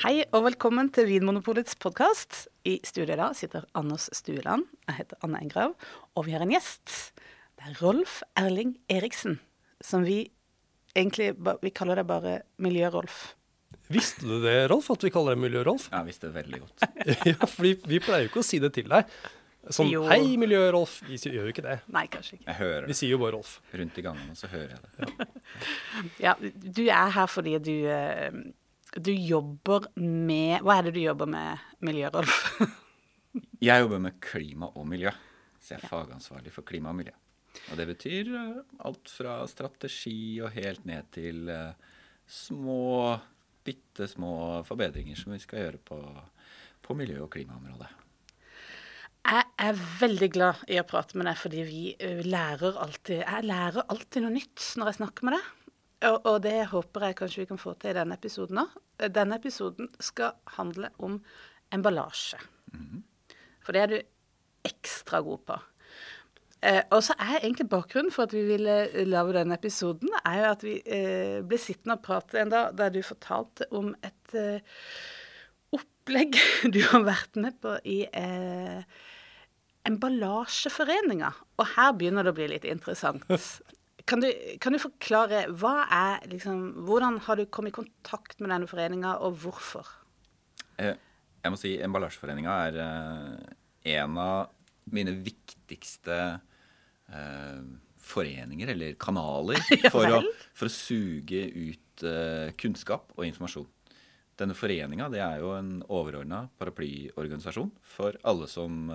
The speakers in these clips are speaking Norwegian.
Hei og velkommen til Vinmonopolets podkast. I studio i dag sitter Anders Stueland. Jeg heter Anne Engrav. Og vi har en gjest. Det er Rolf Erling Eriksen. Som vi egentlig Vi kaller det bare Miljø-Rolf. Visste du det, Rolf, at vi kaller deg Miljø-Rolf? Ja, jeg visste det veldig godt. ja, for vi pleier jo ikke å si det til deg. Sånn Jo. Hei, Miljø-Rolf. Vi sier- gjør jo ikke det. Nei, kanskje ikke. Jeg hører det. Vi sier jo bare Rolf. Rundt i gangene så hører jeg det. Ja, du er her fordi du eh, Du jobber med Hva er det du jobber med, Miljø-Rolf? Jeg jobber med klima og miljø, så jeg er fagansvarlig for klima og miljø. Og det betyr eh, alt fra strategi og helt ned til eh, små, bitte små forbedringer som vi skal gjøre på, på miljø- og klimaområdet. Jeg er veldig glad i å prate med deg, fordi vi lærer alltid Jeg lærer alltid noe nytt når jeg snakker med deg. Og, og det håper jeg kanskje vi kan få til i denne episoden òg. Denne episoden skal handle om emballasje. For det er du ekstra god på. Eh, og så er egentlig bakgrunnen for at vi ville lage denne episoden, er jo at vi eh, ble sittende og prate en dag der du fortalte om et eh, opplegg du har vært med på i eh, Emballasjeforeninga. Og her begynner det å bli litt interessant. Kan du, kan du forklare er liksom Hvordan har du kommet i kontakt med denne foreninga, og hvorfor? Eh, Jeg må si Emballasjeforeninga er eh, en av mine viktigste eh, foreninger, eller kanaler, for, å, for å suge ut kunnskap og informasjon. Denne foreninga er jo en overordna paraplyorganisasjon for alle som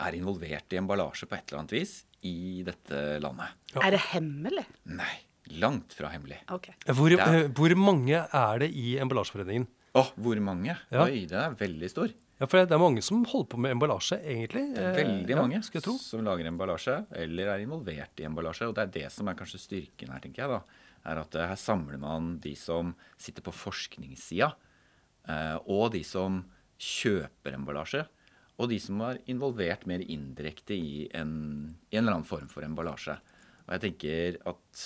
er involvert i emballasje på et eller annet vis i dette landet. Ja. Er det hemmelig? Nei, langt fra hemmelig. Okay. Hvor, er- eh, hvor mange er det i Emballasjeforeningen? Å, hvor mange? Ja. Oi, den er veldig stor. Ja, for det er mange som holder på med emballasje, egentlig. Det er Eh, veldig mange ja, som lager emballasje, eller er involvert i emballasje. Og det er det som er kanskje styrken her, tenker jeg. da, er at eh, Her samler man de som sitter på forskningssida, eh, og de som kjøper emballasje. Og de som var involvert mer indirekte i en, i en eller annen form for emballasje. Og jeg tenker at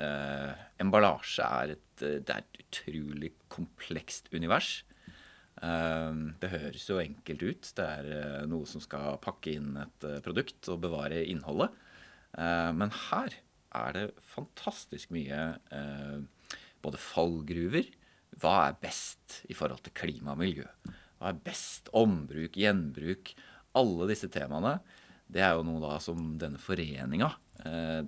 eh, emballasje er et, er et utrolig komplekst univers. Eh, det høres jo enkelt ut. Det er eh, noe som skal pakke inn et eh, produkt og bevare innholdet. Eh, men her er det fantastisk mye eh, både fallgruver Hva er best i forhold til klima og miljø? Hva er best? Ombruk, gjenbruk. Alle disse temaene. Det er jo noe da som denne foreninga eh,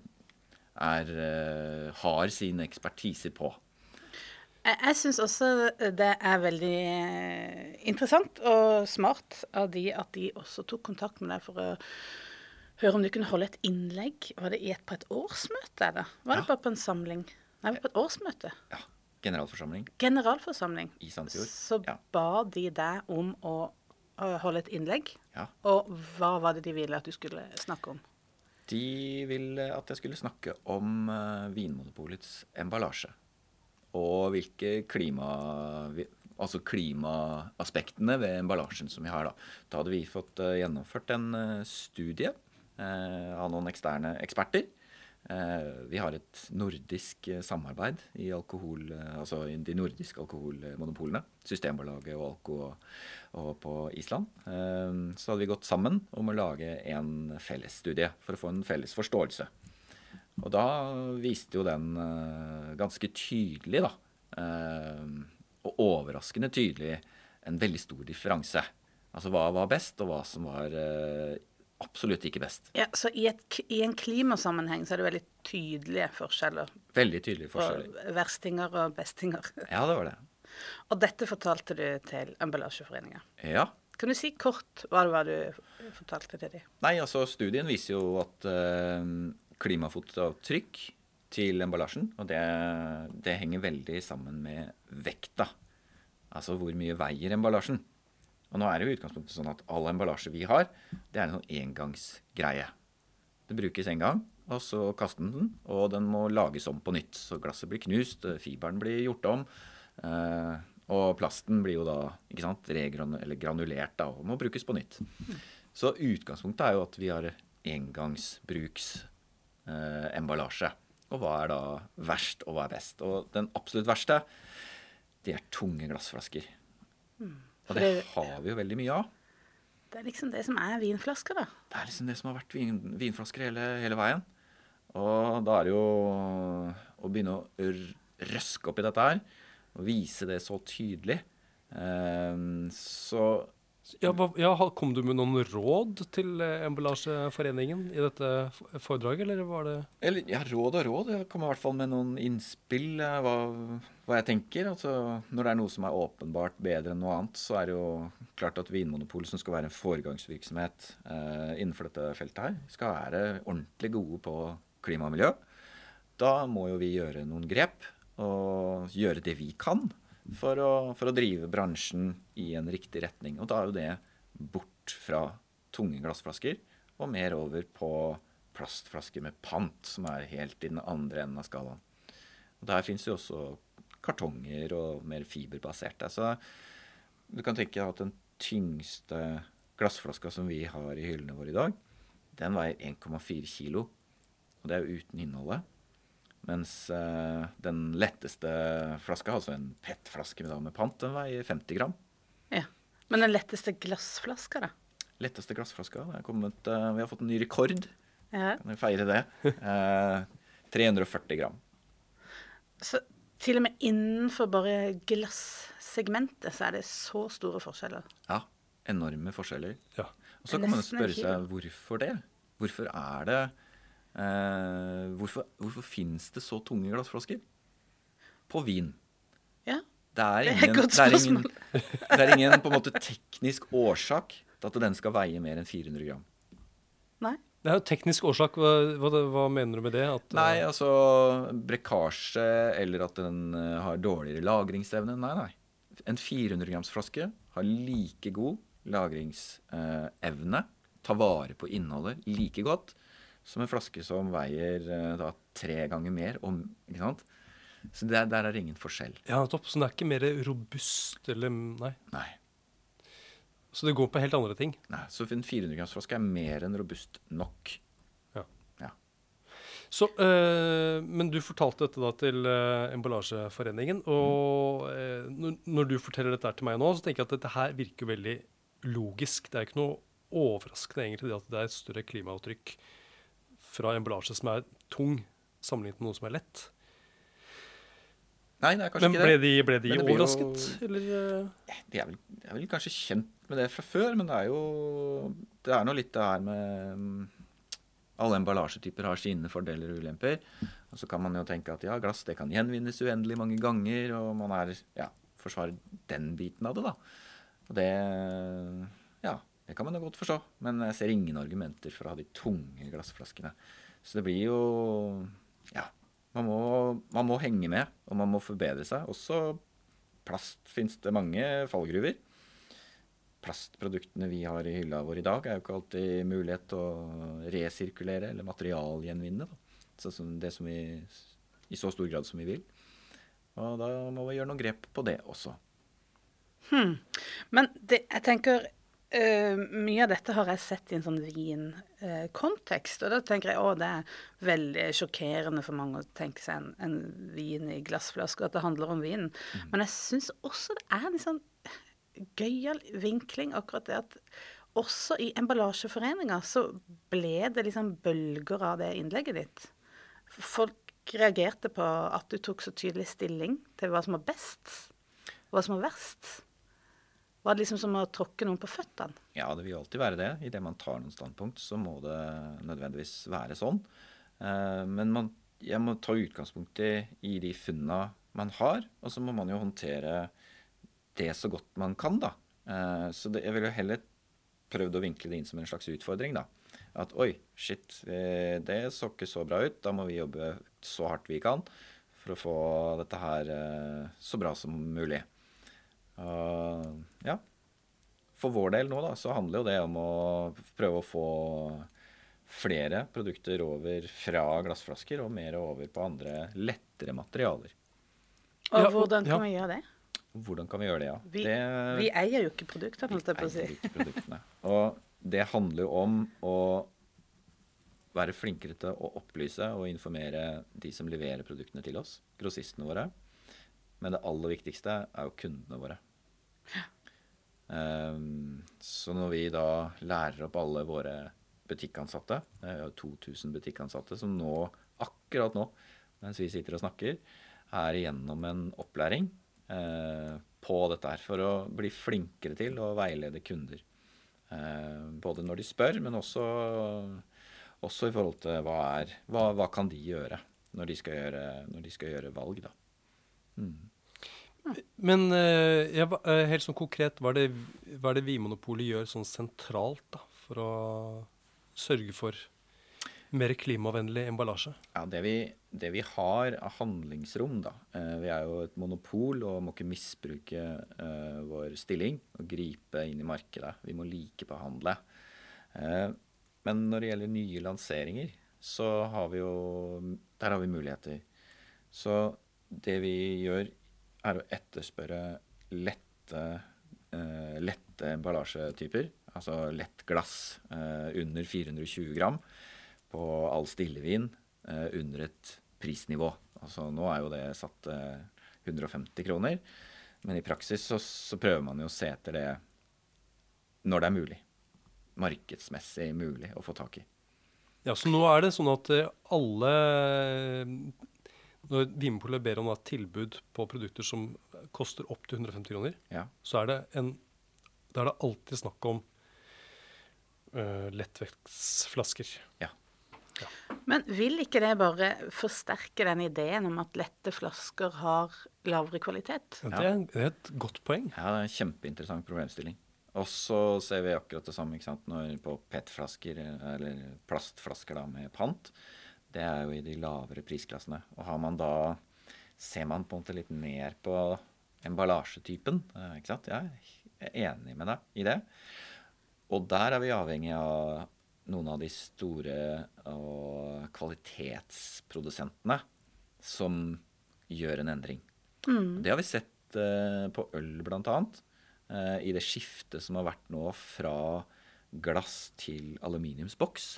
er, eh, har sin ekspertise på. Jeg, jeg syns også det er veldig interessant og smart av de at de også tok kontakt med deg for å høre om du kunne holde et innlegg. Var det på et årsmøte, eller? Var det Ja. bare på en samling? Nei, på et årsmøte. Ja, generalforsamling Generalforsamling. i Sandefjord. Så Ja. ba de deg om å holde et innlegg. Ja. Og hva var det de ville at du skulle snakke om? De ville at jeg skulle snakke om eh, Vinmonopolets emballasje. Og hvilke klima... Altså klimaaspektene ved emballasjen som vi har da. Da hadde vi fått eh, gjennomført en eh, studie av noen eksterne eksperter. Eh, vi har et nordisk eh, samarbeid i alkohol, eh, altså de nordiske alkoholmonopolene. Systembolaget og Alko og, og på Island. Så hadde vi gått sammen om å lage en fellesstudie for å få en felles forståelse. Og da viste jo den ganske tydelig, da, og overraskende tydelig, en veldig stor differanse. Altså hva var best, og hva som var absolutt ikke best. Ja, så i, et, i en klimasammenheng så er det veldig tydelige forskjeller Veldig tydelige forskjeller. verstinger og bestinger. Ja, det var det. Og dette fortalte du til Emballasjeforeningen. Ja. Kan du si kort hva det var du fortalte til dem? Nei, altså studien viser jo at eh, klimafotavtrykk til emballasjen, og det, det henger veldig sammen med vekta. Altså hvor mye veier emballasjen. Og nå er det jo i utgangspunktet sånn at all emballasje vi har, det er en sånn engangsgreie. Det brukes en gang, og så kaster den og den må lages om på nytt. Så glasset blir knust, eh, fiberen blir gjort om, eh, og plasten blir jo da ikke sant, eller granulert da, og må brukes på nytt. Så utgangspunktet er jo at vi har engangsbruksemballasje. Eh, og hva er da verst, og hva er best? Og den absolutt verste, det er tunge glassflasker. Og det har vi jo veldig mye av. Det er liksom det som er vinflasker, da. Det er liksom det som har vært vin, vinflasker hele, hele veien. Og da er det jo å begynne å røske opp i dette her, og vise det så tydelig. um, så Ja, hva, ja, Kom du med noen råd til eh, Emballasjeforeningen i dette foredraget, eller var det Eller ja, råd og råd. Jeg kom i hvert fall med noen innspill. eh, Hva, hva jeg tenker. Altså, når det er noe som er åpenbart bedre enn noe annet, så er det jo klart at Vinmonopolet, som skal være en foregangsvirksomhet eh, innenfor dette feltet her, skal være ordentlig gode på klima og miljø. Da må jo vi gjøre noen grep og gjøre det vi kan for å, for å drive bransjen i en riktig retning. Og da er jo det bort fra tunge glassflasker og mer over på plastflasker med pant, som er helt i den andre enden av skalaen. Og Der fins jo også kartonger og mer fiberbaserte. Så du kan tenke deg at den tyngste glassflaska som vi har i hyllene våre i dag, den veier 1,4 kilo. Og det er jo uten innholdet. Mens eh, den letteste flaska, altså en PET-flaske med, med pant, den veier 50 gram. Ja. Men den letteste glassflaska, da? Letteste glassflaska. Kommet, uh, vi har fått en ny rekord. Ja. Kan vi feire det? Uh, 340 gram. Så til og med innenfor bare glassegmentet så er det så store forskjeller. Ja, enorme forskjeller. Ja. Og så kan man spørre seg hvorfor det. Hvorfor er det eh, Hvorfor, hvorfor fins det så tunge glassflasker på vin? Ja. Det er Det er det er ingen, det er ingen på en måte teknisk årsak til at den skal veie mer enn 400 gram. Det er jo teknisk årsak. Hva, hva, hva mener du med det? At, eh, Nei, altså brekkasje eller at den eh, har dårligere lagringsevne. Nei, nei. En 400 grams flaske har like god lagringsevne, tar vare på innholdet like godt, som en flaske som veier eh, da tre ganger mer. Om, ikke sant? Så der, der er det ingen forskjell. Ja, topp. Så den er ikke mer robust eller Nei. Nei. Så det går på helt andre ting. nei. Så en 400 grams flaske er mer enn robust nok. Så, øh, men du fortalte dette da til øh, Emballasjeforeningen. Og øh, når, når du forteller dette til meg nå, så tenker jeg at dette her virker veldig logisk. Det er ikke noe overraskende egentlig det at det er et større klimaavtrykk fra emballasje som er tung, sammenlignet med noe som er lett. Nei, det er kanskje Men ikke ble det. de, ble de Men det blir jo- overrasket? Eller øh? de er, vel, de er vel kanskje kjent med det fra før, men det er jo Det er nå litt det her med mm, Alle emballasjetyper har sine fordeler og ulemper. Og så kan man jo tenke at ja, glass det kan gjenvinnes uendelig mange ganger, og man er ja, forsvarer den biten av det, da. Og det Ja, det kan man jo godt forstå. Men jeg ser ingen argumenter for å ha de tunge glassflaskene. Så det blir jo. Man må, man må henge med, og man må forbedre seg. Også plast fins det mange fallgruver. Plastproduktene vi har i hylla vår i dag, er jo ikke alltid mulighet til å resirkulere eller materialgjenvinne. Det som vi, I så stor grad som vi vil. Og da må vi gjøre noen grep på det også. Men det, jeg tenker eh, Mye av dette har jeg sett i en sånn vinkontekst. og da tenker jeg å, det er veldig sjokkerende for mange å tenke seg en, en vin i glassflaske, at det handler om vinen. Men jeg syns også det er litt sånn gøyal vinkling, akkurat det at også i Emballasjeforeninga så ble det liksom bølger av det innlegget ditt. Folk reagerte på at du tok så tydelig stilling til hva som var best, og hva som var verst. Var det liksom som å tråkke noen på føttene? Ja, det vil jo alltid være det. Idet man tar noen standpunkt, så må det nødvendigvis være sånn. Eh, Men man, jeg må ta utgangspunkt i, i de funna man har, og så må man jo håndtere det så godt man kan, da. Eh, Så det, jeg ville jo heller prøvd å vinkle det inn som en slags utfordring, da. At oi, shit, eh, det så ikke så bra ut. Da må vi jobbe så hardt vi kan for å få dette her så bra som mulig. Og ja, for vår del nå da, så handler jo det om å prøve å få flere produkter over fra glassflasker og mer over på andre lettere materialer. Og Ja, hvordan kan ja. vi gjøre det? Hvordan kan vi gjøre det, ja? Vi, det, vi eier jo ikke produktene, holdt jeg på å si. ikke produktene. Og det handler jo om å være flinkere til å opplyse og informere de som leverer produktene til oss, grossistene våre. Men det aller viktigste er jo kundene våre. Så når vi da lærer opp alle våre butikkansatte, er jo 2000 butikkansatte som nå, akkurat nå, mens vi sitter og snakker, er igjennom en opplæring eh, på dette her for å bli flinkere til å veilede kunder. Eh, både når de spør, men også, også i forhold til hva, er, hva, hva kan de gjøre når de skal gjøre, de skal gjøre valg. da. Mm. Men eh, ja, eh, helt sånn konkret, hva er det, hva er det Vinmonopolet gjør sånn sentralt da, for å sørge for mer klimavennlig emballasje? Ja, det vi, det vi har av handlingsrom, da eh, Vi er jo et monopol og må ikke misbruke uh, vår stilling og gripe inn i markedet. Vi må likebehandle. Uh, men når det gjelder nye lanseringer, så har vi jo Der har vi muligheter. Så det vi gjør er å etterspørre lette, uh, lette emballasjetyper. Altså lett glass uh, under 420 gram på all stillevin uh, under et prisnivå. Altså nå er jo det satt til 150 kroner. Men i praksis så, så, prøver man jo å se etter det når det er mulig. Markedsmessig mulig å få tak i. Ja, Så nå er det sånn at alle når Vinmonopolet ber om et tilbud på produkter som koster opp til 150 kroner, ja. så er det, en, det er det alltid snakk om uh, lettvektsflasker. Ja. ja. Men vil ikke det bare forsterke den ideen om at lette flasker har lavere kvalitet? Ja, det, er, det, er, et godt poeng. Ja, det er en kjempeinteressant problemstilling. Og så ser vi akkurat det samme når på PET-flasker, eller plastflasker da, med pant det er jo i de lavere prisklassene. Og har man da Ser man på en måte litt mer på emballasjetypen. Eh, ikke sant? Jeg er enig med deg i det. Og der er vi avhengig av noen av de store og kvalitetsprodusentene som gjør en endring. Mm. Det har vi sett uh, på øl, blant annet. Uh, I det skiftet som har vært nå fra glass til aluminiumsboks.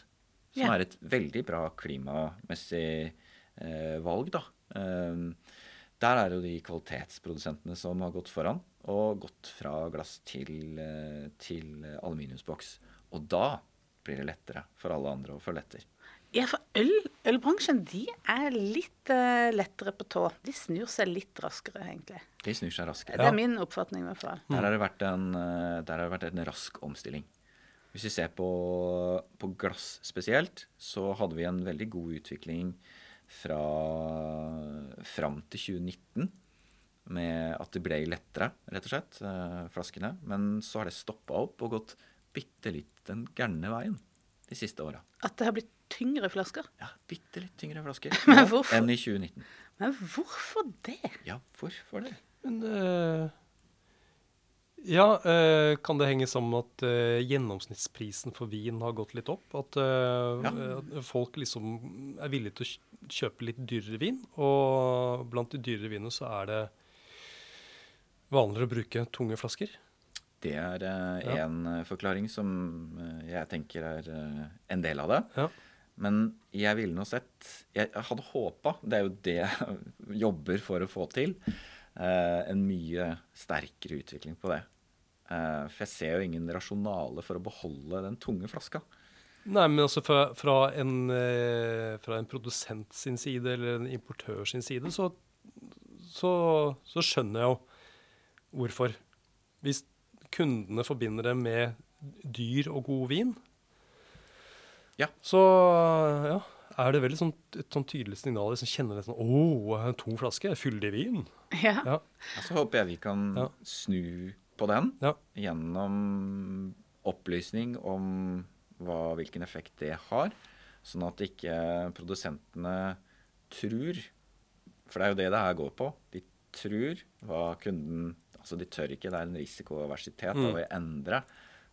Som ja. er et veldig bra klimamessig eh, valg, da. Um, der er jo de kvalitetsprodusentene som har gått foran, og gått fra glass til, eh, til aluminiumsboks. Og da blir det lettere for alle andre å følge etter. Ja, for øl, ølbransjen de er litt uh, lettere på tå. De snur seg litt raskere, egentlig. De snur seg raskere. Det er min oppfatning, i hvert fall. Der har det vært en, der har det vært en rask omstilling. Hvis vi ser på, på, glass spesielt, så hadde vi en veldig god utvikling fra fram til 2019 med at det ble lettere, rett og slett, eh, flaskene. Men så har det stoppa opp og gått bitte litt den gærne veien de siste åra. At det har blitt tyngre flasker? Ja, bitte litt tyngre flasker enn i 2019. Men hvorfor det? Ja, hvorfor det? Men... Uh ja, eh, kan det henge sammen med at eh, gjennomsnittsprisen for vin har gått litt opp? At, eh, ja. at, folk liksom er villige til å kjøpe litt dyrere vin, og blant de dyrere vinene så er det vanligere å bruke tunge flasker? Det er ja. en forklaring som jeg tenker er en del av det. Ja. Men jeg ville nå sett Jeg hadde håpa, det er jo det jeg jobber for å få til, en mye sterkere utvikling på det. Eh, for jeg ser jo ingen rasjonale for å beholde den tunge flaska. Nei, men altså fra, fra, en, eh, fra en, produsent sin side eller en importør sin side, så, så, så, skjønner jeg jo hvorfor. Hvis kundene forbinder det med dyr og god vin, ja. så ja, er det veldig sånn, et sånn tydelig signal. Liksom kjenner det sånn Å, oh, en tung flaske. Fyldig vin. Ja. ja. Så håper jeg vi kan ja. snu på den ja. gjennom opplysning om hva, hvilken effekt det har. Sånn at ikke produsentene tror For det er jo det det her går på. De tror hva kunden Altså de tør ikke. Det er en risikoversitet mm. av å endre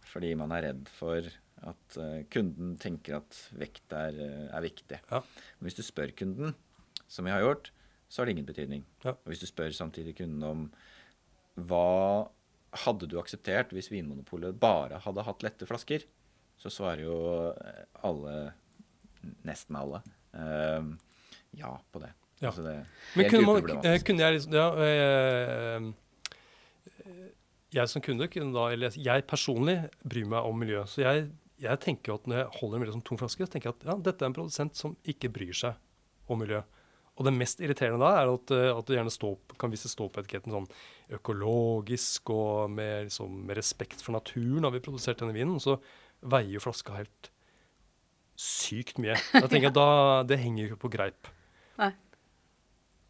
fordi man er redd for at uh, kunden tenker at vekt er, uh, er viktig. Ja. Men hvis du spør kunden, som vi har gjort, så har det ingen betydning. Ja. Og hvis du spør samtidig kunden om hva hadde du akseptert hvis Vinmonopolet bare hadde hatt lette flasker, så svarer jo eh, alle, nesten alle, uh, ja på det. Ja. Altså det Men kunne, man, eh, kunne jeg liksom Ja, eh, eh, jeg som kunde kunne da Eller jeg personlig bryr meg om miljøet. Så jeg, jeg tenker jo at når jeg holder en veldig sånn tung flaske, så tenker jeg at ja, dette er en produsent som ikke bryr seg om miljøet. Og det mest irriterende da er at, eh, at du gjerne står, kan vise stå på etiketten sånn økologisk og med, liksom, med respekt for naturen har vi produsert denne vinen. Og så veier jo flaska helt sykt mye. Jeg tenker at da, Det henger jo ikke på greip. Nei.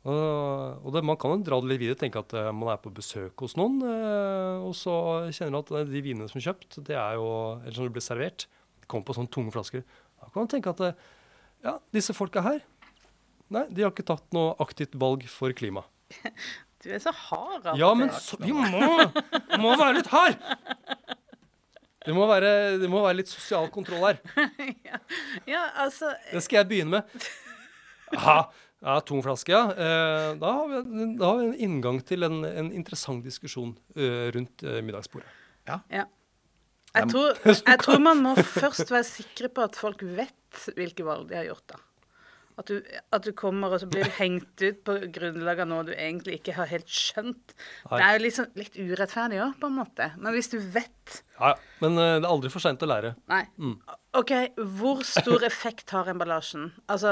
Og, og det, man kan jo dra det litt videre, tenke at eh, man er på besøk hos noen, eh, og så kjenner du at eh, de vinene som er kjøpt, det er jo, eller som blir servert, kommer på sånne tunge flasker. Da kan man tenke at eh, ja, disse folka her, nei, de har ikke tatt noe aktivt valg for klima. Du er så hard av Ja, men så, vi må, må være litt hard! Det må, være, det må være litt sosial kontroll her. Ja, altså Det skal jeg begynne med. Aha, ja, tom flaske, ja. Eh, da, har vi, en- da har vi en inngang til en, en interessant diskusjon eh, rundt eh, middagsbordet. Ja. Jeg Jeg tror, jeg tror man må først være sikre på at folk vet hvilke valg de har gjort, da. At du, at du kommer og så blir du hengt ut på grunnlag av noe du egentlig ikke har helt skjønt. Nei. Det er jo liksom litt urettferdig òg, på en måte. Men hvis du vet Ja, ja. Men det er aldri for seint å lære. Nei. Mm. OK, hvor stor effekt har emballasjen? Altså,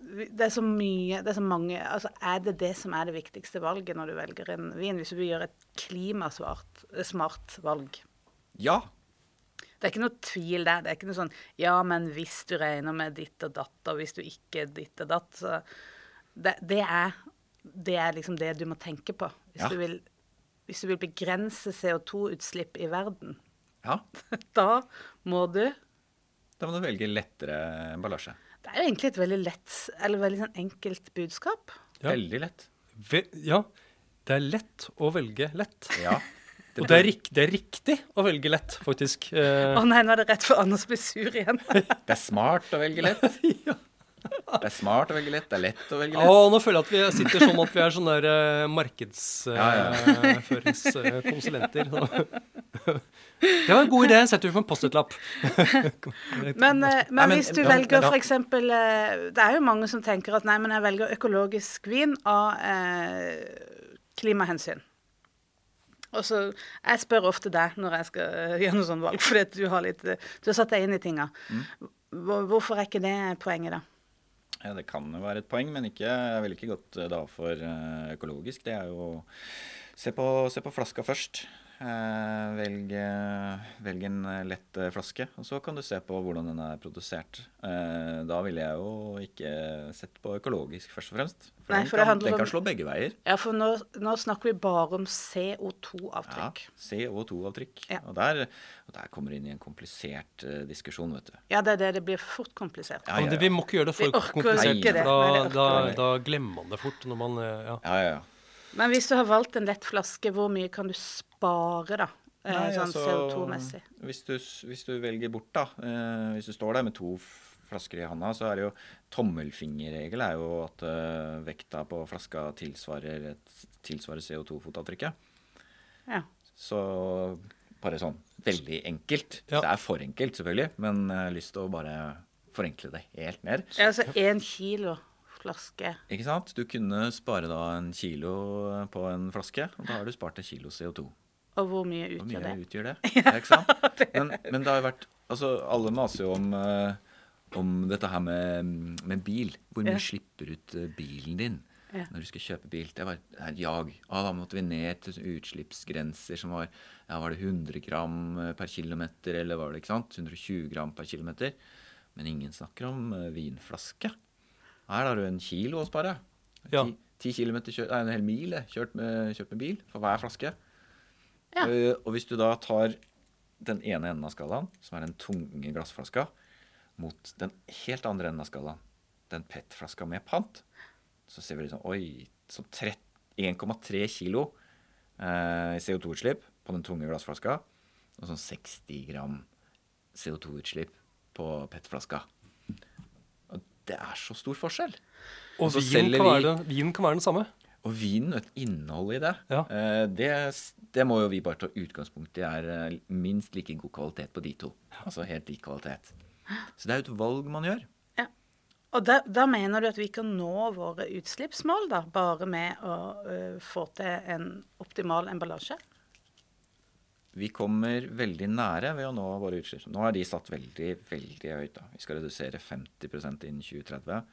det er så mye Det er så mange Altså, er det det som er det viktigste valget når du velger en vin? Hvis du vil gjøre et klimasmart valg? Ja. Det er ikke noe tvil der. Det er ikke noe sånn Ja, men hvis du regner med ditt og datt, og hvis du ikke ditt og datt, så Det, det, er, det er liksom det du må tenke på. Hvis, Ja. du, vil, hvis du vil begrense CO2-utslipp i verden, ja. da må du Da må du velge lettere emballasje. Det er jo egentlig et veldig lett, eller veldig sånn enkelt budskap. Ja. Veldig lett. Ve ja, det er lett å velge lett. Ja. Og det er, rik det er riktig å velge lett, faktisk. Eh, Å nei, nå er det rett for Anders blir sur igjen. Det er smart å velge lett. ja. Det er smart å velge lett. Det er lett å velge lett. lett. nå føler jeg at vi sitter sånn at vi er sånne der uh, markedsføringskonsulenter. det var en god idé. Setter vi på en Post-It-lapp. Men, eh, men Nei, hvis du ja, velger ja. f.eks. Det er jo mange som tenker at nei, men jeg velger økologisk vin av eh, klimahensyn. Og så, Jeg spør ofte deg når jeg skal eh, gjøre noe sånt valg, fordi du har litt, eh, du har satt deg inn i tinga. Mm. Hvorfor er ikke det poenget, da? Ja, det kan jo være et poeng, men ikke, jeg ville ikke gått eh, da for eh, økologisk. Det er jo Se på, se på flaska først. Eh, velg, eh, velg en eh, lett flaske, og så kan du se på hvordan den er produsert. Eh, da ville jeg jo ikke sett på økologisk, først og fremst. For, Nei, for den, kan, den om- kan slå begge veier. Ja, for nå, nå snakker vi bare om CO2-avtrykk. Ja, CO2-avtrykk. Ja. Og, der, og der kommer det inn i en komplisert diskusjon, vet du. Ja, det er det. Det blir fort komplisert. Ja, ja, det, vi må ikke gjøre det for komplisert. for Da, da, da glemmer man det fort. når man, ja. Ja, ja, ja. Men hvis du har valgt en lett flaske, hvor mye kan du spare, da? Eh, Nei, sånn altså, CO2-messig. Hvis du, hvis du velger bort, da eh, Hvis du står der med to flasker i handa, så er det jo tommelfingerregel er jo at eh, vekta på flaska tilsvarer, tilsvarer CO2-fotavtrykket. Ja. Så bare sånn veldig enkelt. Ja. Det er for enkelt, selvfølgelig, men jeg har lyst til å bare forenkle det helt ned. Ja, Altså én kilo flaske. Ikke sant? Du kunne spare da en kilo på en flaske, og da har du spart en kilo CO2. Og hvor mye utgjør Hvor mye det? utgjør det? Ja, ikke sant? Men, men det har jo vært Altså, alle maser jo om, eh, om dette her med, med bil. Hvor mye Ja. slipper ut eh, bilen din Ja. når du skal kjøpe bil? Det var det et jag. Ah, da måtte vi ned til utslippsgrenser som var ja, Var det 100 gram eh, per kilometer, eller var det ikke sant? 120 gram per kilometer. Men ingen snakker om eh, vinflaske. Her har du en kilo å spare. Ja. Ti, ti kilometer kjørt, nei, en hel mil eh, kjørt med, kjørt med bil for hver flaske. Ja. Uh, og hvis du da tar den ene enden av skalaen, som er den tunge glassflaska, mot den helt andre enden av skalaen, den PET-flaska med pant, så ser vi liksom Oi, så 1,3 kilo uh, CO2-utslipp på den tunge glassflaska, og sånn 60 gram CO2-utslipp på PET-flaska. Det er så stor forskjell. Og så vin, kan, vi- være, det- vin kan være den samme. Og vinen, vet et innholdet i det, Ja. eh, det, det må jo vi bare ta utgangspunkt i er eh, minst like god kvalitet på de to. Altså helt lik kvalitet. Så det er jo et valg man gjør. Ja. Og da, da, mener du at vi kan nå våre utslippsmål da, bare med å uh, få til en optimal emballasje? Vi kommer veldig nære ved å nå våre utslipp. Nå er de satt veldig veldig høyt. da. Vi skal redusere 50% innen 2030.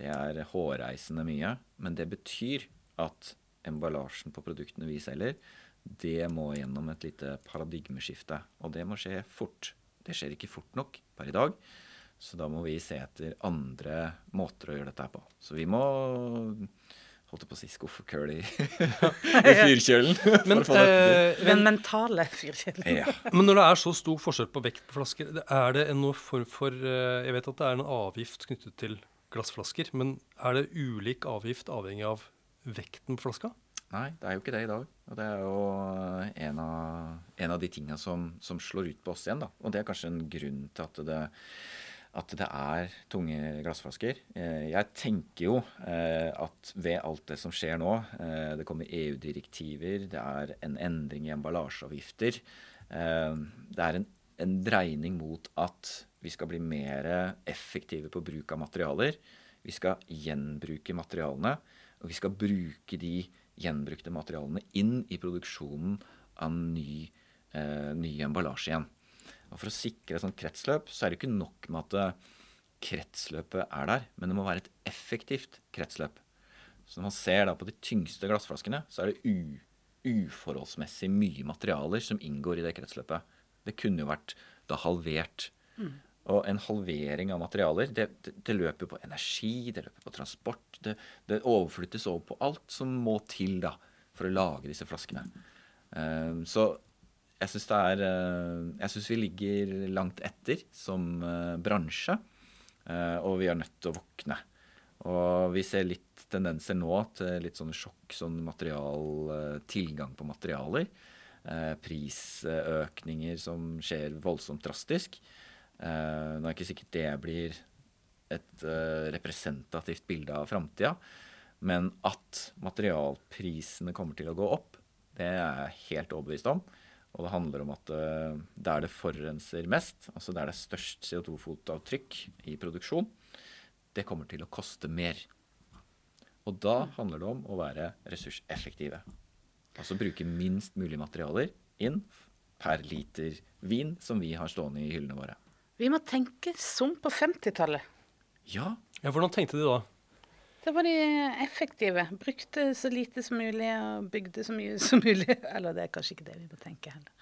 Det er hårreisende mye. Men det betyr at emballasjen på produktene vi selger, det må gjennom et lite paradigmeskifte. Og det må skje fort. Det skjer ikke fort nok per i dag. Så da må vi se etter andre måter å gjøre dette på. Så vi må holdt på å si skuffekøl i, i fyrkjølen. Men, øh, Den mentale fyrkjølen. ja. men når det er så stor forskjell på vekt på flasker, er det en form for eh, Jeg vet at det er en avgift knyttet til glassflasker, men er det ulik avgift avhengig av vekten på flaska? Nei, det er jo ikke det i dag. Og det er jo en av, en av de tinga som, som, slår ut på oss igjen. da. Og det er kanskje en grunn til at det at det er tunge glassflasker. Eh, jeg tenker jo eh, at ved alt det som skjer nå, eh, det kommer EU-direktiver, det er en endring i emballasjeavgifter, det er en, en, dreining mot at vi skal bli mer effektive på bruk av materialer. Vi skal gjenbruke materialene, og vi skal bruke de gjenbrukte materialene inn i produksjonen av ny, ny emballasje igjen. Og For å sikre et sånt kretsløp så er det ikke nok med at eh, kretsløpet er der, men det må være et effektivt kretsløp. Så når man ser da på de tyngste glassflaskene, så er det uforholdsmessig mye materialer som inngår i det kretsløpet. Det kunne jo vært da halvert. Mm. Og en halvering av materialer, det, det, det, løper på energi, det løper på transport. Det, det, overflyttes over på alt som må til da for å lage disse flaskene. Um, så jeg syns er eh, vi ligger langt etter som eh, bransje. Eh, og vi er nødt til å våkne. Og vi ser litt tendenser nå til litt sånn sjokk, sånn material, tilgang på materialer. Prisøkninger som skjer voldsomt drastisk. Nå er ikke sikkert det blir et representativt bilde av framtida. Men at materialprisene kommer til å gå opp, det er jeg helt overbevist om. Og det handler om at uh, der det forurenser mest, altså der det er størst CO2-fotavtrykk i produksjon, det kommer til å koste mer. Og da handler det om å være ressurseffektive. Altså bruke minst mulig materialer inn per liter vin som vi har stående i hyllene våre. Vi må tenke som på 50-tallet. Ja. ja. Hvordan tenkte de da? Da var de effektive. Brukte så lite som mulig og bygde så mye som mulig. Eller det er kanskje ikke det vi må tenke heller.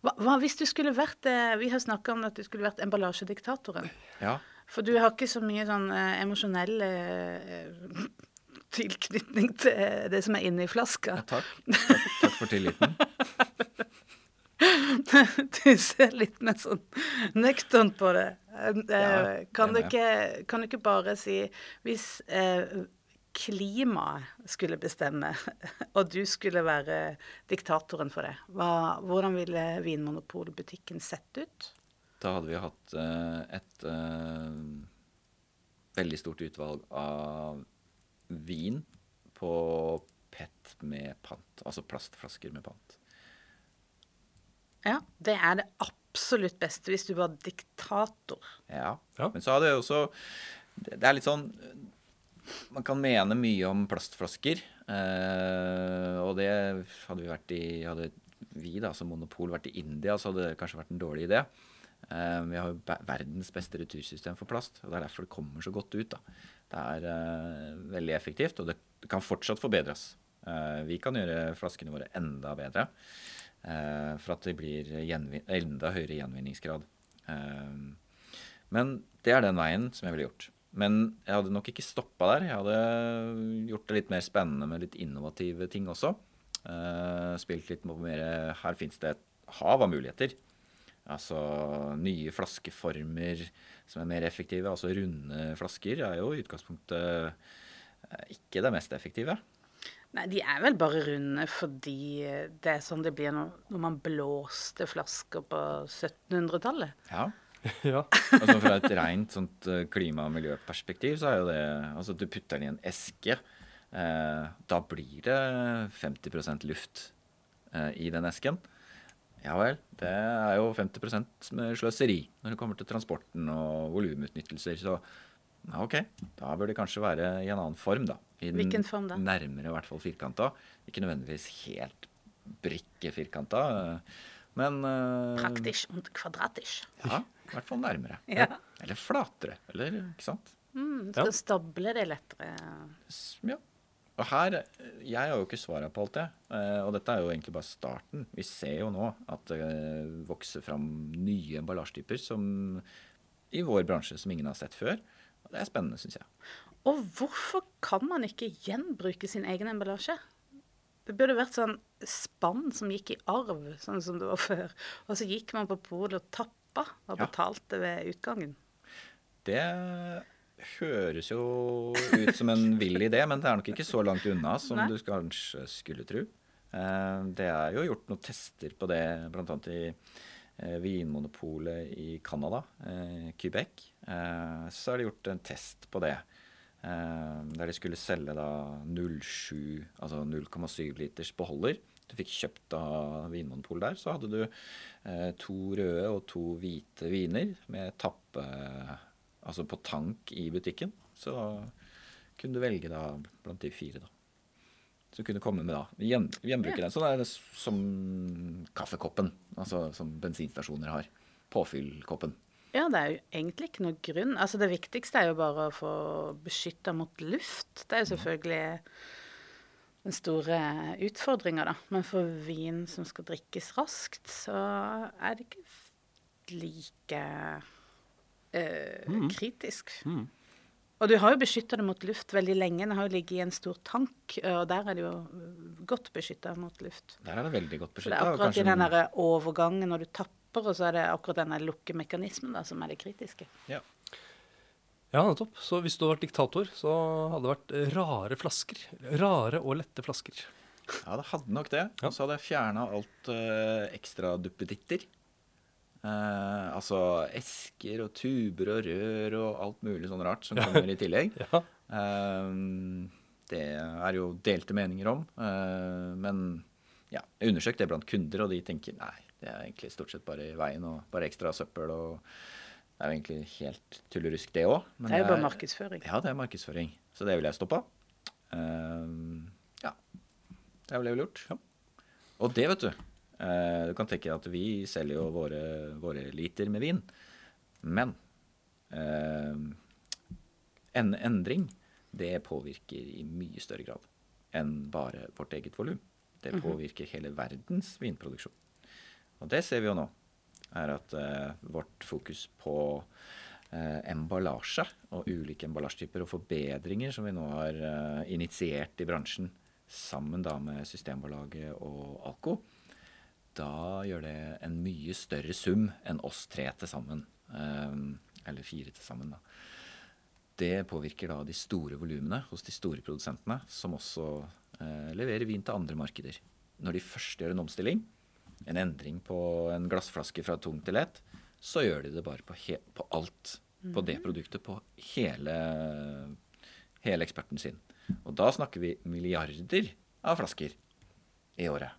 Hva, hva hvis du skulle vært eh, Vi har snakka om at du skulle vært emballasjediktatoren. Ja. For du har ikke så mye sånn eh, emosjonell eh, tilknytning til det som er inni flaska. Ja, takk. takk. Takk for tilliten. du ser litt mer sånn nøkternt på det. Eh, ja, kan, du ikke, kan, du ikke, bare si Hvis eh, klimaet skulle bestemme, og du skulle være diktatoren for det, hva, hvordan ville Vinmonopolbutikken sett ut? Da hadde vi hatt eh, et eh, veldig stort utvalg av vin på PET med pant, altså plastflasker med pant. Ja, det er det absolutt beste hvis du var diktator. Ja, ja. men så er det jo også Det er litt sånn Man kan mene mye om plastflasker. Eh, og det hadde vi vært i Hadde vi da som monopol vært i India, så hadde det kanskje vært en dårlig idé. Eh, vi har jo verdens beste retursystem for plast, og det er derfor det kommer så godt ut. da. Det er eh, veldig effektivt, og det kan fortsatt forbedres. Eh, vi kan gjøre flaskene våre enda bedre. Eh, for at det blir enda høyere gjenvinningsgrad. Eh, men det er den veien som jeg ville gjort. Men jeg hadde nok ikke stoppa der. Jeg hadde gjort det litt mer spennende med litt innovative ting også. Eh, spilt litt mer Her fins det et hav av muligheter. Altså nye flaskeformer som er mer effektive. Altså runde flasker er jo i utgangspunktet ikke det mest effektive. Nei, de er vel bare runde fordi det er sånn det blir når, når man blåste flasker på 1700-tallet. Ja. ja. altså Fra et rent sånt eh, klima- og miljøperspektiv så er jo det Altså du putter den i en eske. Eh, da blir det 50% luft eh, i den esken. Ja vel. Det er jo 50 med sløseri når det kommer til transporten og volumutnyttelser. Så Ja, ok. Da bør det kanskje være i en annen form, da. I Hvilken form da? Nærmere i hvert fall firkanta. Ikke nødvendigvis helt brikkefirkanta, eh, men uh, Praktisk og kvadratisk. Ja, i hvert fall nærmere. Ja. Eller flatere, eller ikke sant. Mm, Ja. stable det lettere. Ja. Og her Jeg har jo ikke svaret på alt det. eh, Og dette er jo egentlig bare starten. Vi ser jo nå at det vokser fram nye emballasjetyper som i vår bransje som ingen har sett før. Og det er spennende, syns jeg. Og hvorfor kan man ikke gjenbruke sin egen emballasje? Det burde vært sånn spann som gikk i arv, sånn som det var før. Og så gikk man på polet og tappa og Ja. betalte ved utgangen. Det høres jo ut som en vill idé, men det er nok ikke så langt unna som Nei. du kanskje skulle tro. Eh, Det er jo gjort noen tester på det, bl.a. i eh, Vinmonopolet i Canada, eh, Quebec. Så er det gjort en test på det. Eh, Der de skulle selge da 0,7, altså 0,7 liters beholder. Du fikk kjøpt av Vinmonopolet der. Så hadde du eh, to røde og to hvite viner med tappe Altså på tank i butikken. Så kunne du velge da blant de fire, da. Så kunne komme med da gjen, gjenbruke den. Sånn er det som kaffekoppen, altså som bensinstasjoner har. Påfyllkoppen. Ja, det er jo egentlig ikke noe grunn. Altså Det viktigste er jo bare å få beskytta mot luft. Det er jo selvfølgelig den store utfordringa, da. Men for vin som skal drikkes raskt, så er det ikke like eh, kritisk. Og du har jo beskytta det mot luft veldig lenge. Den har jo ligget i en stor tank, og der er det jo godt beskytta mot luft. Der er det veldig godt beskytta. akkurat i den der overgangen når du tapper, og så er det akkurat denne lukkemekanismen da, som er det kritiske. ja. Ja, nettopp. Så hvis du hadde vært diktator, så hadde det vært rare flasker. Rare og lette flasker. ja, det hadde nok det. Og så hadde jeg fjerna alt uh, ekstra duppeditter. Uh, altså esker og tuber og rør og alt mulig sånn rart som kommer i tillegg. Ja. Uh, det er jo delte meninger om. Uh, men ja, jeg undersøkte det blant kunder, og de tenker nei, det er egentlig stort sett bare i veien og bare ekstra søppel. og Det er jo egentlig helt tullerusk, det òg. Det er jo bare markedsføring. Ja, det er markedsføring. Så det ville jeg stoppa. Um, ja. Det ville jeg vel gjort. Ja. Og det, vet du. eh, du kan tenke at vi selger jo våre, våre liter med vin. Men uh, en endring, det påvirker i mye større grad enn bare vårt eget volum. Det påvirker hele verdens vinproduksjon. Og det ser vi jo nå, er at eh, vårt fokus på eh, emballasje og ulike emballasjetyper og forbedringer som vi nå har eh, initiert i bransjen, sammen da med Systembolaget og Alco, da gjør det en mye større sum enn oss tre til sammen. Eller fire til sammen, da. Det påvirker da de store volumene hos de store produsentene, som også leverer vin til andre markeder. Når de først gjør en omstilling, en endring på en glassflaske fra tung til lett, så gjør de det bare på, he på alt. På det produktet, på hele, hele eksperten sin. Og da snakker vi milliarder av flasker i året.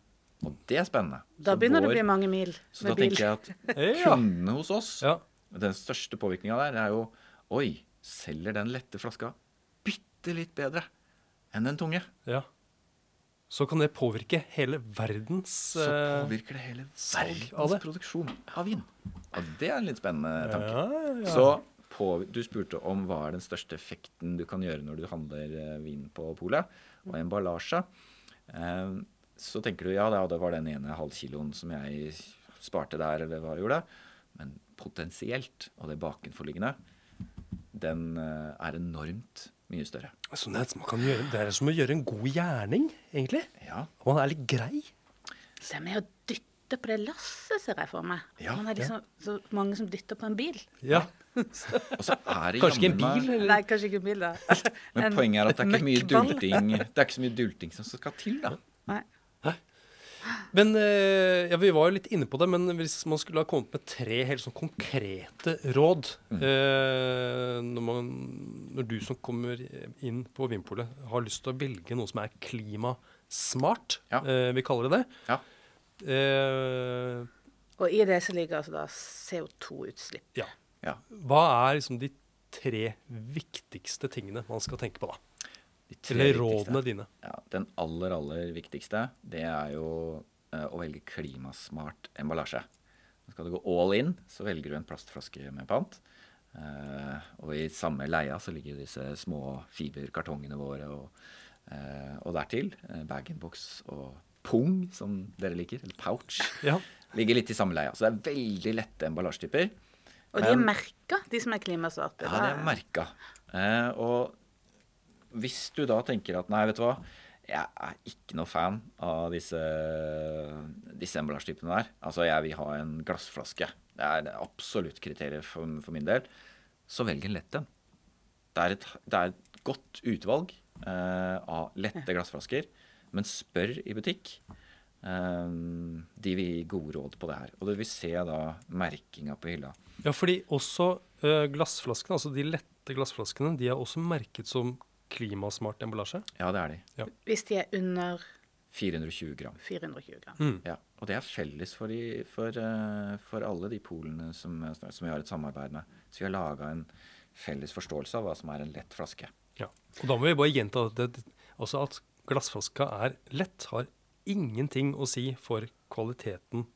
Og det er spennende. Da begynner begynner det å bli mange mil med bil. Så da bil. tenker jeg at kundene hos oss Ja. den største påvirkninga der er jo Oi, selger den lette flaska bitte litt bedre enn den tunge? ja. Så kan det påvirke hele verdens Så eh, påvirker det hele verdens produksjon av vin. Og det er en litt spennende tanke. Ja, ja, ja. Så på, du spurte om hva er den største effekten du kan gjøre når du handler eh, vin på polet, og emballasje. Eh, så tenker du ja, det var den ene halvkiloen som jeg sparte der, eller hva jeg gjorde. Men potensielt, og det bakenforliggende, den er enormt mye større. Sånn er- man kan gjøre, det er som å gjøre en god gjerning, egentlig. Ja, Og man er litt grei. Det er med å dytte på det lasset, ser jeg for meg. Ja, Man er liksom så mange som dytter på en bil. Ja. Og så er det Kanskje ikke en bil, eller? Nei, kanskje ikke en bil, da. Men En poenget er at det er ikke mye dulting Det er ikke så mye dulting som skal til, da. Nei. Men eh, ja, Vi var jo litt inne på det, men hvis man skulle ha kommet med tre helt sånn konkrete råd eh, når, man, når du som kommer inn på Vinpolet, har lyst til å velge noe som er klimasmart, Ja. eh, vi kaller det det Ja. Og i det så ligger altså da CO2-utslipp. ja. ja. Hva er liksom de tre viktigste tingene man skal tenke på, da? De tre Eller rådene dine. Ja, den aller, aller viktigste, det er jo eh, å velge klimasmart emballasje. Skal du gå all in, så velger du en plastflaske med pant. Uh, og i samme leia så ligger disse små fiberkartongene våre og, uh, og dertil bag-in-box og pung, som dere liker, eller pouch, Ja. ligger litt i samme leia. Så det er veldig lette emballasjetyper. Og de er merka, de som er klimasvarte. Ja, det er merka. Uh, og hvis du da tenker at nei, vet du hva, jeg er ikke noe fan av disse, disse emballasjetypene der. Altså, jeg vil ha en glassflaske. Det er absolutt kriteriet for, for min del. Så velg en lett en. Det er et, det er et godt utvalg eh, av lette glassflasker. Men spør i butikk. Eh, de vil gi gode råd på det her. Og du vil se da merkinga på hylla. Ja, fordi også eh, glassflaskene, altså de lette glassflaskene, de er også merket som klimasmart emballasje. Ja, det er de. Hvis de er under 420 gram. 420 gram. Mm. Ja, og det er felles for, de, for, eh, for alle de polene som, som vi har et samarbeid med. Så vi har laga en felles forståelse av hva som er en lett flaske. Ja. Og da må vi bare gjenta at, det, altså at glassflaska er lett, har ingenting å si for kvaliteten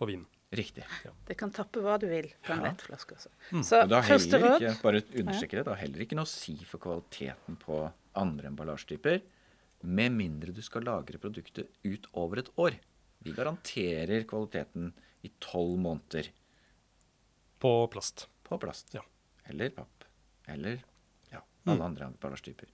på vinen. Riktig. Det kan tappe hva du vil på en Ja. lett flaske. Altså. Så det har første råd ikke, bare understreke det, det har heller ikke noe å si for kvaliteten på andre emballasjetyper, med mindre du skal lagre produktet ut over et år. Vi garanterer kvaliteten i tolv måneder På plast. på plast. Ja. Eller papp. Eller ja, alle andre emballasjetyper.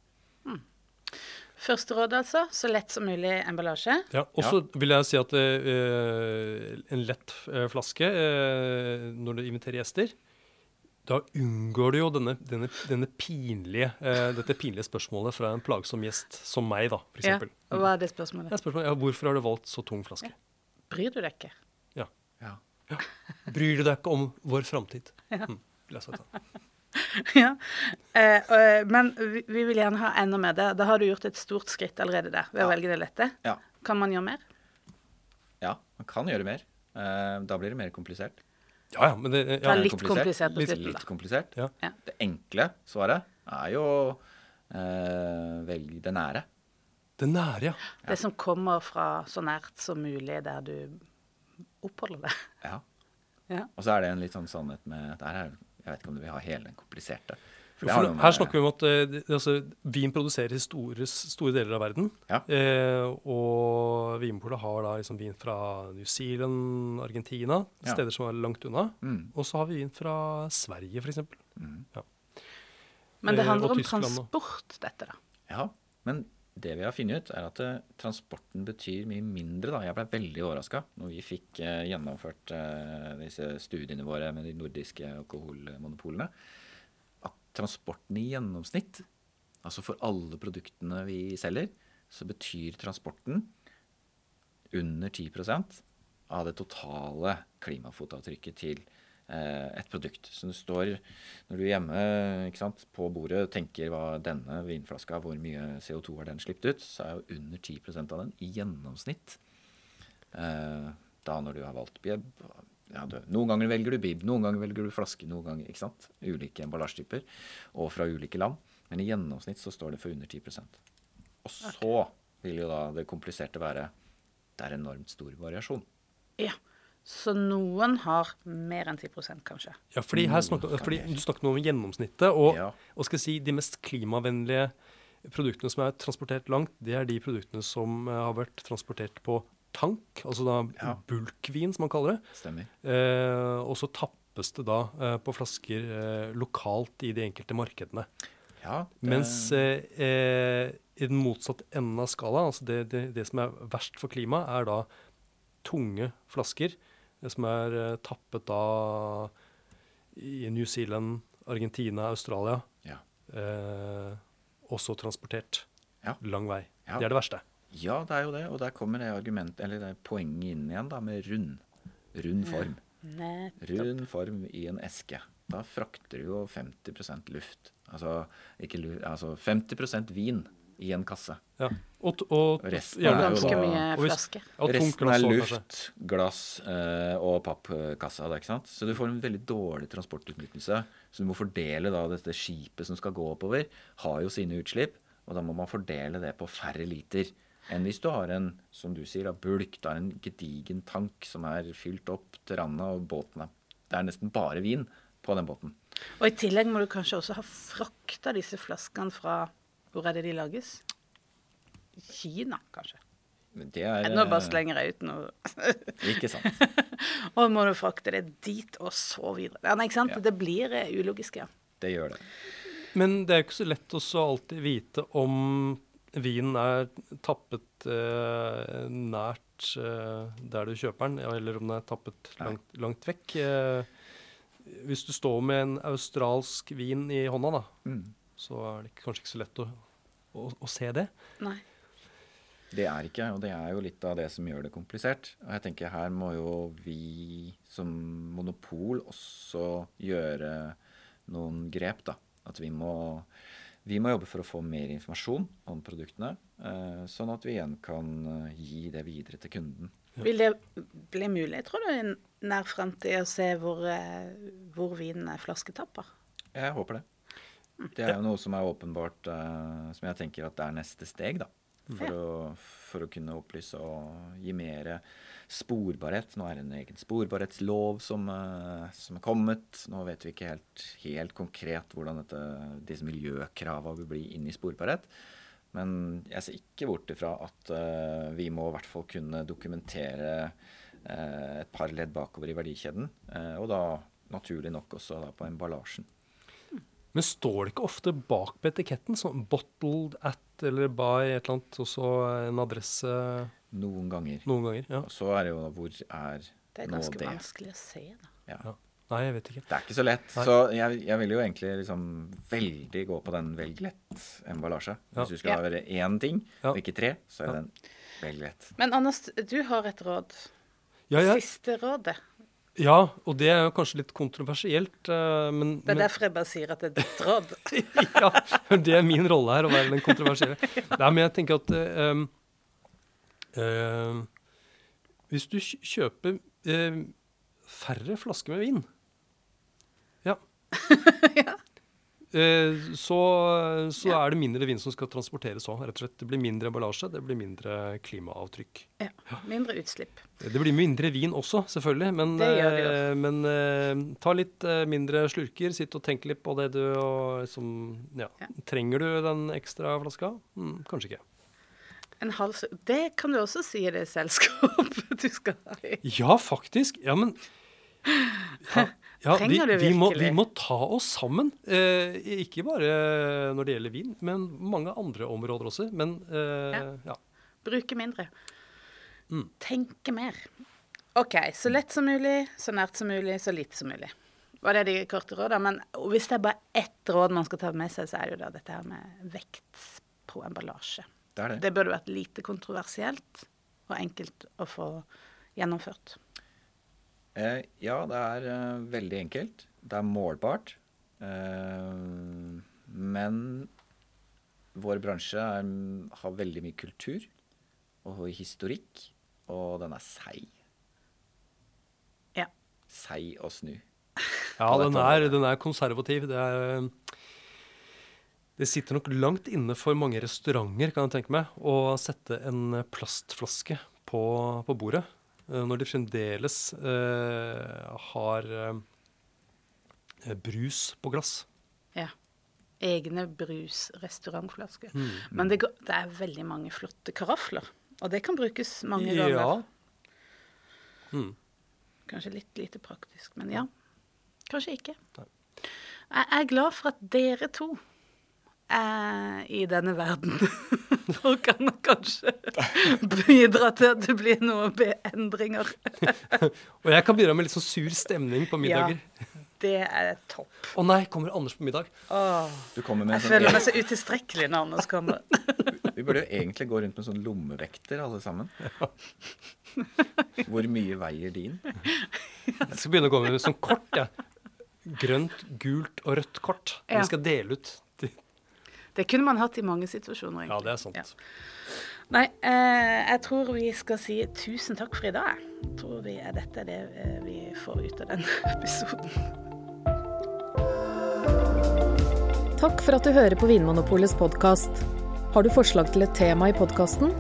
Første råd, altså. Så lett som mulig emballasje. Ja, og så vil jeg si at eh, en lett eh, flaske eh, når du inviterer gjester, da unngår du jo denne, denne, denne pinlige, uh, dette pinlige spørsmålet fra en plagsom gjest som meg, da, f.eks. Ja. Og hva er det spørsmålet? Ja, spørsmålet, ja, hvorfor har du valgt så tung flaske? Bryr du deg ikke? Ja. Ja. ja. Bryr du deg ikke om vår framtid? Mm, la oss ta. ja. Eh, og- men vi, vi vil gjerne ha enda mer. Da, da har du gjort et stort skritt allerede der ved å velge det lette. Ja. Kan man gjøre mer? ja, man kan gjøre mer. Eh, da blir det mer komplisert. Ja, ja, men det, Det er litt komplisert komplisert litt, litt komplisert. Ja. Ja. Det enkle svaret er jo eh, velg det nære. det nære, ja. Det som kommer fra så nært som mulig der du oppholder deg. Ja. Ja. Og så er det en litt sånn sannhet med det her er, Jeg vet ikke om du vil ha hele den kompliserte. For For her snakker vi om at eh, altså, vin produseres i store, store deler av verden. Ja. Eh, og Vinpolet har da liksom vin fra New Zealand, Argentina, Ja. steder som er langt unna. Mm. Og så har vi vin fra Sverige, f.eks. Mm. Men det Eh, handler og om transport, dette, da. Ja, men det vi har funnet ut, er at eh, transporten betyr mye mindre. da. Jeg ble veldig overraska når vi fikk eh, gjennomført eh, disse studiene våre med de nordiske alkoholmonopolene. At transporten i gjennomsnitt, altså for alle produktene vi selger, så betyr transporten under 10% av det totale klimafotavtrykket til et produkt. Så du står når du er hjemme sant, på bordet og tenker hva denne vinflaska, hvor mye CO2 har den sluppet ut, så er jo under 10 av den i gjennomsnitt. Eh, da når du har valgt bib ja, du, Noen ganger velger du bib, noen ganger velger du flaske, noen ganger ikke sant? Ulike emballasjetyper og fra ulike land. Men i gjennomsnitt så står det for under 10% Og så vil jo da det kompliserte være det er enormt stor variasjon. Ja. Så noen har mer enn 10 kanskje. Ja, fordi her snakker, fordi du snakket nå om gjennomsnittet, og, Ja. og skal jeg si de mest klimavennlige produktene som er transportert langt, det er de produktene som eh, har vært transportert på tank, altså da Ja. bulkvin, som man kaller det. Stemmer. Eh, og så tappes det da eh, på flasker eh, lokalt i de enkelte markedene. Ja, det, Mens eh, eh, i den motsatte enden av skalaen, altså det, det, det som er verst for klimaet, er da tunge flasker eh, som er eh, tappet da i New Zealand, Argentina, Australia, ja. eh, også transportert Ja. lang vei. Ja. Det er det verste. ja, det er jo det. Og der kommer det argument, eller det poenget inn igjen da, med rund. Rund form. Nettopp. Rund form i en eske. Da frakter du jo 50% luft. Altså, ikke luft, altså 50% vin i en kasse. Ja. Og, t- og, Resten Og er jo ganske da- og. Ja, tungt Resten er luft, kanskje. glass eh, og pappkasse. da, ikke sant? Så du får en veldig dårlig transportutnyttelse. Så du må fordele da dette skipet som skal gå oppover, har jo sine utslipp. Og da må man fordele det på færre liter enn hvis du har en som du sier, da, bulk. Da en gedigen tank som er fylt opp til randa, og båten er Det er nesten bare vin på den båten. Og i tillegg må du kanskje også ha frakta disse flaskene fra Hvor er det de lages? Kina, kanskje. Men Det er Nå bare eh, slenger jeg ut noe. Ikke sant. og må du frakte det dit, og så videre. Ja, nei, ikke sant? Ja. Det blir eh, ulogisk, ja. Det gjør det. Men det er jo ikke så lett å alltid vite om vinen er tappet eh, nært eh, der du kjøper den, eller om den er tappet langt, langt vekk. Eh, hvis du står med en australsk vin i hånda, da, Mm. så er det kanskje ikke så lett å, å, å se det. Nei. Det er ikke, og det er jo litt av det som gjør det komplisert. Og jeg tenker her må jo vi som monopol også gjøre noen grep, da. At vi må, vi må jobbe for å få mer informasjon om produktene, eh, sånn at vi igjen kan eh, gi det videre til kunden. Vil det bli mulig, tror du, i nær fremtid å se hvor, eh, hvor vinen er flasketapper? Jeg håper det. Det er jo noe som er åpenbart, uh, som jeg tenker at det er neste steg, da. For, Ja. å, for å kunne opplyse og gi mer sporbarhet. Nå er det en egen sporbarhetslov som, uh, som er kommet. Nå vet vi ikke helt, helt konkret hvordan dette, disse miljøkravene vil bli inn i sporbarhet. Men jeg ser ikke bort ifra at uh, vi må i hvert fall kunne dokumentere et par ledd bakover i verdikjeden. og da naturlig nok også da på emballasjen. Men står det ikke ofte bak på etiketten, sånn 'bottled at' eller 'by' et eller annet, og så en adresse Noen ganger. noen ganger? Ja. Og så er det jo hvor er nå Det er ganske det? vanskelig å se, da. Ja. ja. Nei, jeg vet ikke. Det er ikke så lett. Nei. Så jeg, jeg vil jo egentlig liksom veldig gå på den velg lett-emballasje. Ja. Hvis du skal Ja. være én ting, Ja. og ikke tre, så er Ja. den velg lett. Men Anders, du har et råd. Ja, ja, Siste rådet. Ja, og det er jo kanskje litt kontroversielt, eh, men, Det er derfor jeg bare sier at det er ditt råd. ja, det er min rolle her, å være den kontroversielle. Nei, men jeg tenker at um, uh, Hvis du kjøper uh, færre flasker med vin Ja. Eh, så så Ja. er det mindre vin som skal transporteres òg. Det blir mindre emballasje, det blir mindre klimaavtrykk. Ja. Mindre utslipp. Det blir mindre vin også, selvfølgelig, men, Det eh, men uh, ta litt uh, mindre slurker. Sitt og tenk litt på det du og som, ja. Ja. Trenger du den ekstra flaska? Mm, kanskje ikke. En halv Det kan du også si i det selskapet du skal ha i. Ja, faktisk. Ja, men ja, ja, vi, vi, må, vi må ta oss sammen. Eh, ikke bare når det gjelder vin, men mange andre områder også. Men eh, Ja. ja. Bruke mindre. Mm. Tenke mer. OK, så lett som mulig, så nært som mulig, så lite som mulig. Var det de korte rådene? Men hvis det er bare ett råd man skal ta med seg, så er det jo da dette her med vekt på emballasje. Det det. Det burde vært lite kontroversielt og enkelt å få gjennomført. Eh, ja, det er uh, veldig enkelt. Det er målbart. Uh, men vår bransje er, har veldig mye kultur og historikk, og den er seig. Ja. Seig å snu. Ja, den er, den er konservativ. Det, er, det sitter nok langt inne for mange restauranter kan jeg tenke meg, å sette en plastflaske på, på bordet. eh, Når de fremdeles eh, har eh, brus på glass. ja. Egne brus-restaurantflasker. Mm. Men det, går, det er veldig mange flotte karafler. Og det kan brukes mange ganger. Ja. Mm. Kanskje litt lite praktisk, men ja. Kanskje ikke. Nei. Jeg er glad for at dere to er i denne verden. Nå kan kanskje bidra til at det blir noen endringer. Og jeg kan bidra med litt sånn sur stemning på middager. Det er topp. Å nei, kommer Anders på middag? Åh, Du med jeg sånn føler meg så utilstrekkelig når Anders kommer. vi burde jo egentlig gå rundt med sånn lommevekter alle sammen. Hvor mye veier din? Jeg skal begynne å gå med sånn kort, Ja. Grønt, gult og rødt kort. Ja. Vi skal dele ut. Det kunne man hatt i mange situasjoner, egentlig. Ja, det er sant. Ja. Nei, eh, jeg tror vi skal si tusen takk for i dag. Jeg tror vi er dette er det eh, vi får ut av den episoden. Takk for at du hører på Vinmonopolets podkast. Har du forslag til et tema i podkasten?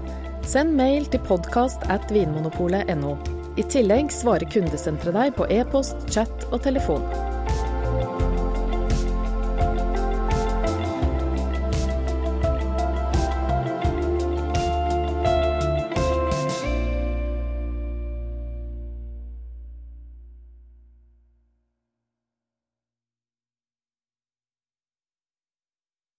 Send mail til podkast at vinmonopolet.no. I tillegg svarer kundesenteret deg på e-post, chat og telefon.